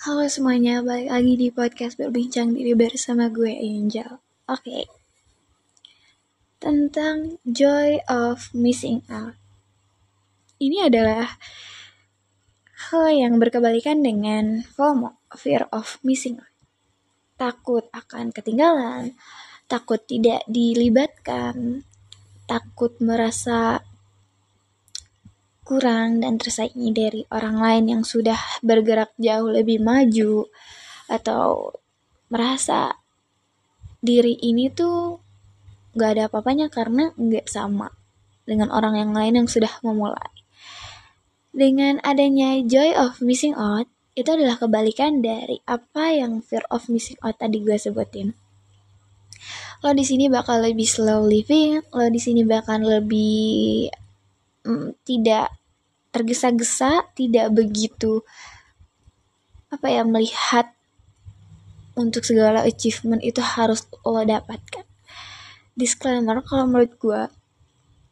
Halo semuanya, balik lagi di podcast Berbincang Diri bersama gue Angel. Oke. Tentang joy of missing out. Ini adalah hal yang berkebalikan dengan FOMO, fear of missing out. Takut akan ketinggalan, takut tidak dilibatkan, takut merasa kurang dan tersaingi dari orang lain yang sudah bergerak jauh lebih maju atau merasa diri ini tuh gak ada apa-apanya karena nggak sama dengan orang yang lain yang sudah memulai. Dengan adanya joy of missing out, itu adalah kebalikan dari apa yang fear of missing out tadi gue sebutin. Lo di sini bakal lebih slow living, lo di sini bakal lebih mm, tidak tergesa-gesa, tidak begitu apa ya melihat untuk segala achievement itu harus lo dapatkan. Disclaimer kalau menurut gue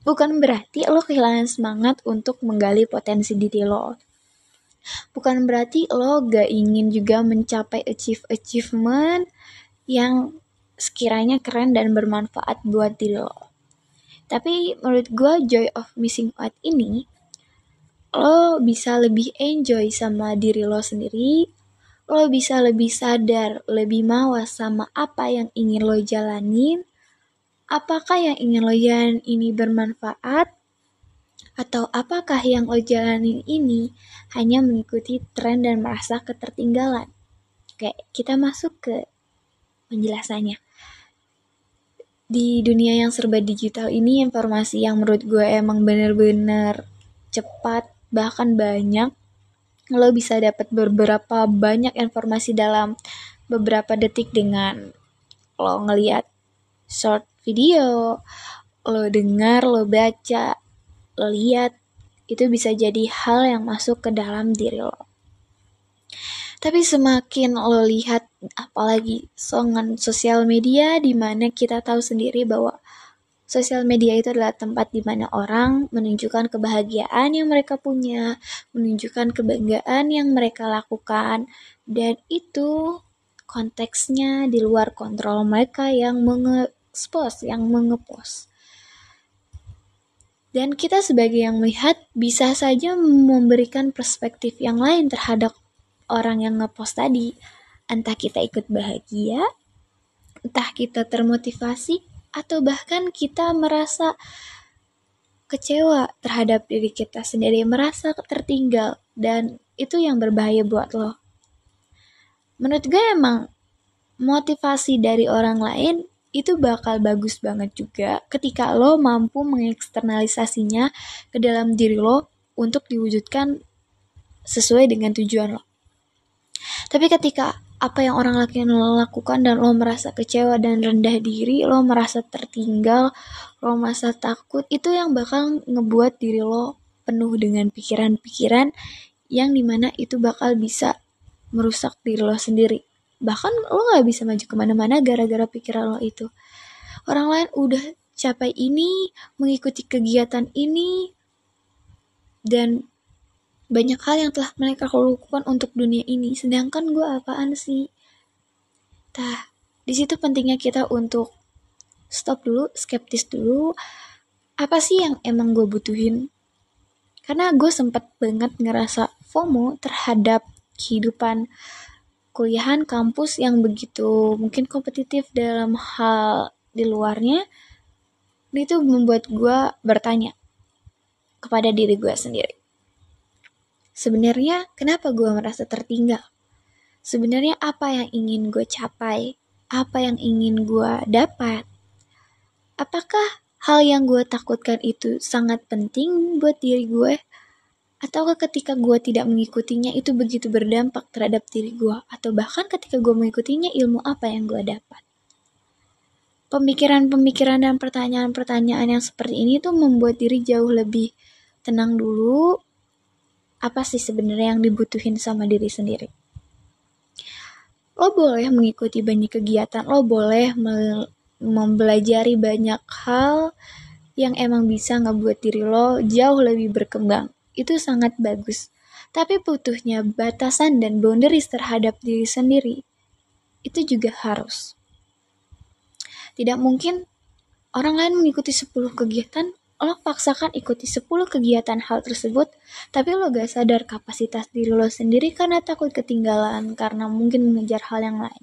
bukan berarti lo kehilangan semangat untuk menggali potensi diri lo. Bukan berarti lo gak ingin juga mencapai achieve achievement yang sekiranya keren dan bermanfaat buat diri lo. Tapi menurut gue joy of missing out ini lo bisa lebih enjoy sama diri lo sendiri, lo bisa lebih sadar, lebih mawas sama apa yang ingin lo jalanin, apakah yang ingin lo jalanin ini bermanfaat, atau apakah yang lo jalanin ini hanya mengikuti tren dan merasa ketertinggalan. Oke, kita masuk ke penjelasannya. Di dunia yang serba digital ini, informasi yang menurut gue emang bener-bener cepat bahkan banyak lo bisa dapat beberapa banyak informasi dalam beberapa detik dengan lo ngeliat short video, lo dengar, lo baca, lo lihat, itu bisa jadi hal yang masuk ke dalam diri lo. Tapi semakin lo lihat apalagi songan sosial media di mana kita tahu sendiri bahwa Sosial media itu adalah tempat di mana orang menunjukkan kebahagiaan yang mereka punya, menunjukkan kebanggaan yang mereka lakukan, dan itu konteksnya di luar kontrol mereka yang mengekspos, yang mengepost. Dan kita sebagai yang melihat bisa saja memberikan perspektif yang lain terhadap orang yang ngepost tadi. Entah kita ikut bahagia, entah kita termotivasi, atau bahkan kita merasa kecewa terhadap diri kita sendiri, merasa tertinggal, dan itu yang berbahaya buat lo. Menurut gue emang motivasi dari orang lain itu bakal bagus banget juga ketika lo mampu mengeksternalisasinya ke dalam diri lo untuk diwujudkan sesuai dengan tujuan lo. Tapi ketika apa yang orang lain lakukan dan lo merasa kecewa dan rendah diri, lo merasa tertinggal, lo merasa takut, itu yang bakal ngebuat diri lo penuh dengan pikiran-pikiran yang di mana itu bakal bisa merusak diri lo sendiri. Bahkan lo gak bisa maju ke mana-mana gara-gara pikiran lo itu. Orang lain udah capai ini, mengikuti kegiatan ini, dan banyak hal yang telah mereka lakukan untuk dunia ini. Sedangkan gue apaan sih? Tah di situ pentingnya kita untuk stop dulu skeptis dulu. Apa sih yang emang gue butuhin? Karena gue sempet banget ngerasa FOMO terhadap kehidupan kuliahan kampus yang begitu mungkin kompetitif dalam hal di luarnya. Itu membuat gue bertanya kepada diri gue sendiri Sebenarnya kenapa gue merasa tertinggal? Sebenarnya apa yang ingin gue capai? Apa yang ingin gue dapat? Apakah hal yang gue takutkan itu sangat penting buat diri gue? Ataukah ketika gue tidak mengikutinya itu begitu berdampak terhadap diri gue? Atau bahkan ketika gue mengikutinya ilmu apa yang gue dapat? Pemikiran-pemikiran dan pertanyaan-pertanyaan yang seperti ini tuh membuat diri jauh lebih tenang dulu, apa sih sebenarnya yang dibutuhin sama diri sendiri. Lo boleh mengikuti banyak kegiatan, lo boleh mempelajari banyak hal yang emang bisa ngebuat diri lo jauh lebih berkembang. Itu sangat bagus. Tapi butuhnya batasan dan boundaries terhadap diri sendiri itu juga harus. Tidak mungkin orang lain mengikuti 10 kegiatan, lo paksakan ikuti 10 kegiatan hal tersebut, tapi lo gak sadar kapasitas diri lo sendiri karena takut ketinggalan, karena mungkin mengejar hal yang lain.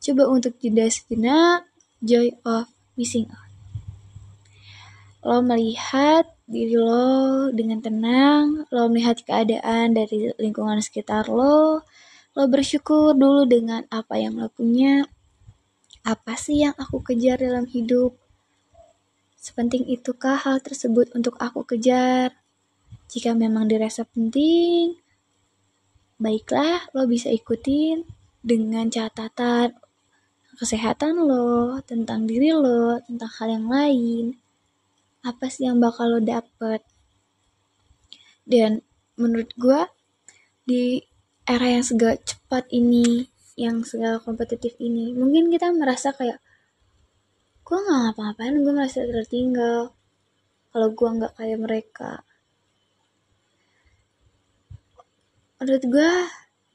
Coba untuk jeda sejenak, joy of missing out. Lo melihat diri lo dengan tenang, lo melihat keadaan dari lingkungan sekitar lo, lo bersyukur dulu dengan apa yang lo punya, apa sih yang aku kejar dalam hidup? Sepenting itukah hal tersebut untuk aku kejar? Jika memang dirasa penting, baiklah lo bisa ikutin dengan catatan kesehatan lo, tentang diri lo, tentang hal yang lain. Apa sih yang bakal lo dapet? Dan menurut gue, di era yang segala cepat ini, yang segala kompetitif ini mungkin kita merasa kayak gue nggak ngapa-ngapain gue merasa tertinggal. Kalau gue nggak kayak mereka. Menurut gue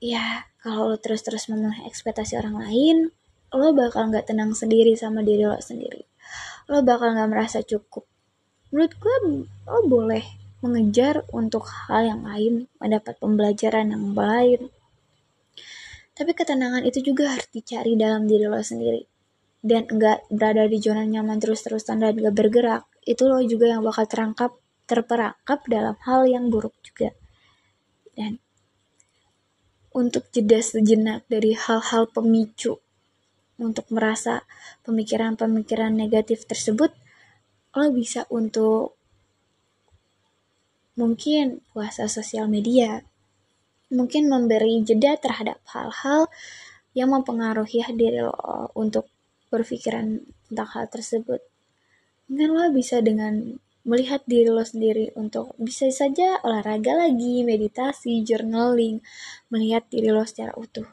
ya kalau lo terus-terus memenuhi ekspektasi orang lain lo bakal nggak tenang sendiri sama diri lo sendiri. Lo bakal nggak merasa cukup. Menurut gue lo boleh mengejar untuk hal yang lain mendapat pembelajaran yang lain. Tapi ketenangan itu juga harus dicari dalam diri lo sendiri. Dan enggak berada di zona nyaman terus-terusan dan enggak bergerak. Itu lo juga yang bakal terangkap, terperangkap dalam hal yang buruk juga. Dan untuk jeda sejenak dari hal-hal pemicu untuk merasa pemikiran-pemikiran negatif tersebut, lo bisa untuk mungkin puasa sosial media, mungkin memberi jeda terhadap hal-hal yang mempengaruhi diri lo untuk berpikiran tentang hal tersebut. Mungkin lo bisa dengan melihat diri lo sendiri untuk bisa saja olahraga lagi, meditasi, journaling, melihat diri lo secara utuh.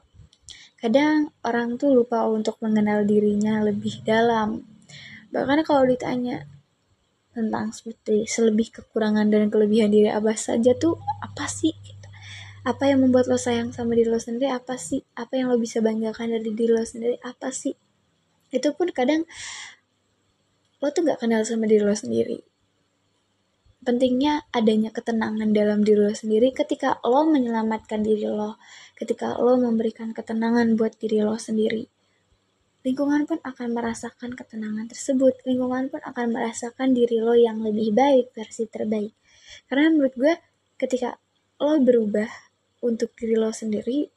Kadang orang tuh lupa untuk mengenal dirinya lebih dalam. Bahkan kalau ditanya tentang seperti selebih kekurangan dan kelebihan diri apa saja tuh apa sih apa yang membuat lo sayang sama diri lo sendiri apa sih apa yang lo bisa banggakan dari diri lo sendiri apa sih itu pun kadang lo tuh gak kenal sama diri lo sendiri. Pentingnya adanya ketenangan dalam diri lo sendiri ketika lo menyelamatkan diri lo ketika lo memberikan ketenangan buat diri lo sendiri. Lingkungan pun akan merasakan ketenangan tersebut. Lingkungan pun akan merasakan diri lo yang lebih baik versi terbaik. Karena menurut gue ketika lo berubah untuk diri lo sendiri,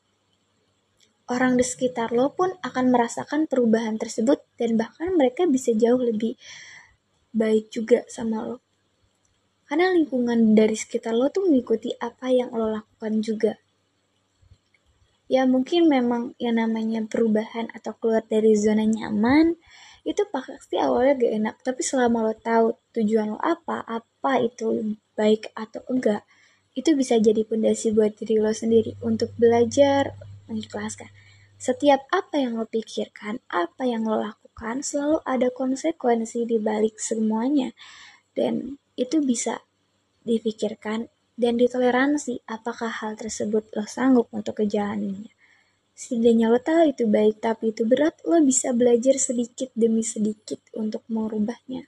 orang di sekitar lo pun akan merasakan perubahan tersebut dan bahkan mereka bisa jauh lebih baik juga sama lo. Karena lingkungan dari sekitar lo tuh mengikuti apa yang lo lakukan juga. Ya mungkin memang yang namanya perubahan atau keluar dari zona nyaman itu pasti awalnya gak enak tapi selama lo tahu tujuan lo apa apa itu baik atau enggak itu bisa jadi pondasi buat diri lo sendiri untuk belajar mengikhlaskan. Setiap apa yang lo pikirkan, apa yang lo lakukan, selalu ada konsekuensi di balik semuanya. Dan itu bisa dipikirkan dan ditoleransi apakah hal tersebut lo sanggup untuk kejalaninnya. Setidaknya lo tahu itu baik tapi itu berat, lo bisa belajar sedikit demi sedikit untuk merubahnya.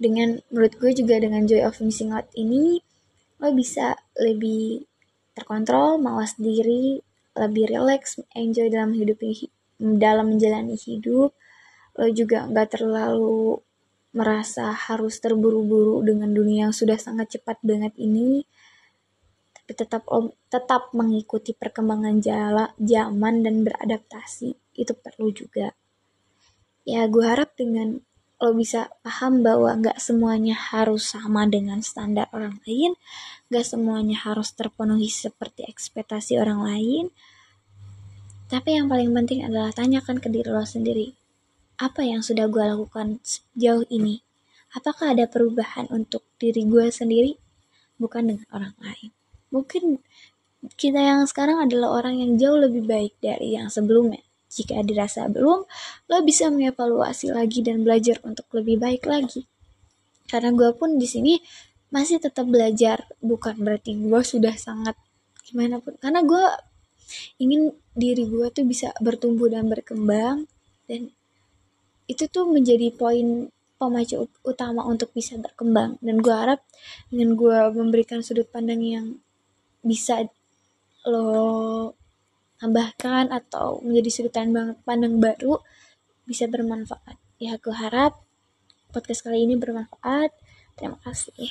Dengan menurut gue juga dengan Joy of Missing Out ini, lo bisa lebih terkontrol, mawas diri, lebih relax, enjoy dalam hidup dalam menjalani hidup. Lo juga nggak terlalu merasa harus terburu-buru dengan dunia yang sudah sangat cepat banget ini. Tapi tetap tetap mengikuti perkembangan jala, zaman dan beradaptasi itu perlu juga. Ya gue harap dengan lo bisa paham bahwa nggak semuanya harus sama dengan standar orang lain, nggak semuanya harus terpenuhi seperti ekspektasi orang lain. Tapi yang paling penting adalah tanyakan ke diri lo sendiri, apa yang sudah gue lakukan sejauh ini? Apakah ada perubahan untuk diri gue sendiri, bukan dengan orang lain? Mungkin kita yang sekarang adalah orang yang jauh lebih baik dari yang sebelumnya jika dirasa belum, lo bisa mengevaluasi lagi dan belajar untuk lebih baik lagi. Karena gue pun di sini masih tetap belajar bukan berarti gue sudah sangat gimana pun karena gue ingin diri gue tuh bisa bertumbuh dan berkembang dan itu tuh menjadi poin pemacu utama untuk bisa berkembang dan gue harap dengan gue memberikan sudut pandang yang bisa lo tambahkan atau menjadi sudut pandang, baru bisa bermanfaat. Ya gue harap podcast kali ini bermanfaat. Terima kasih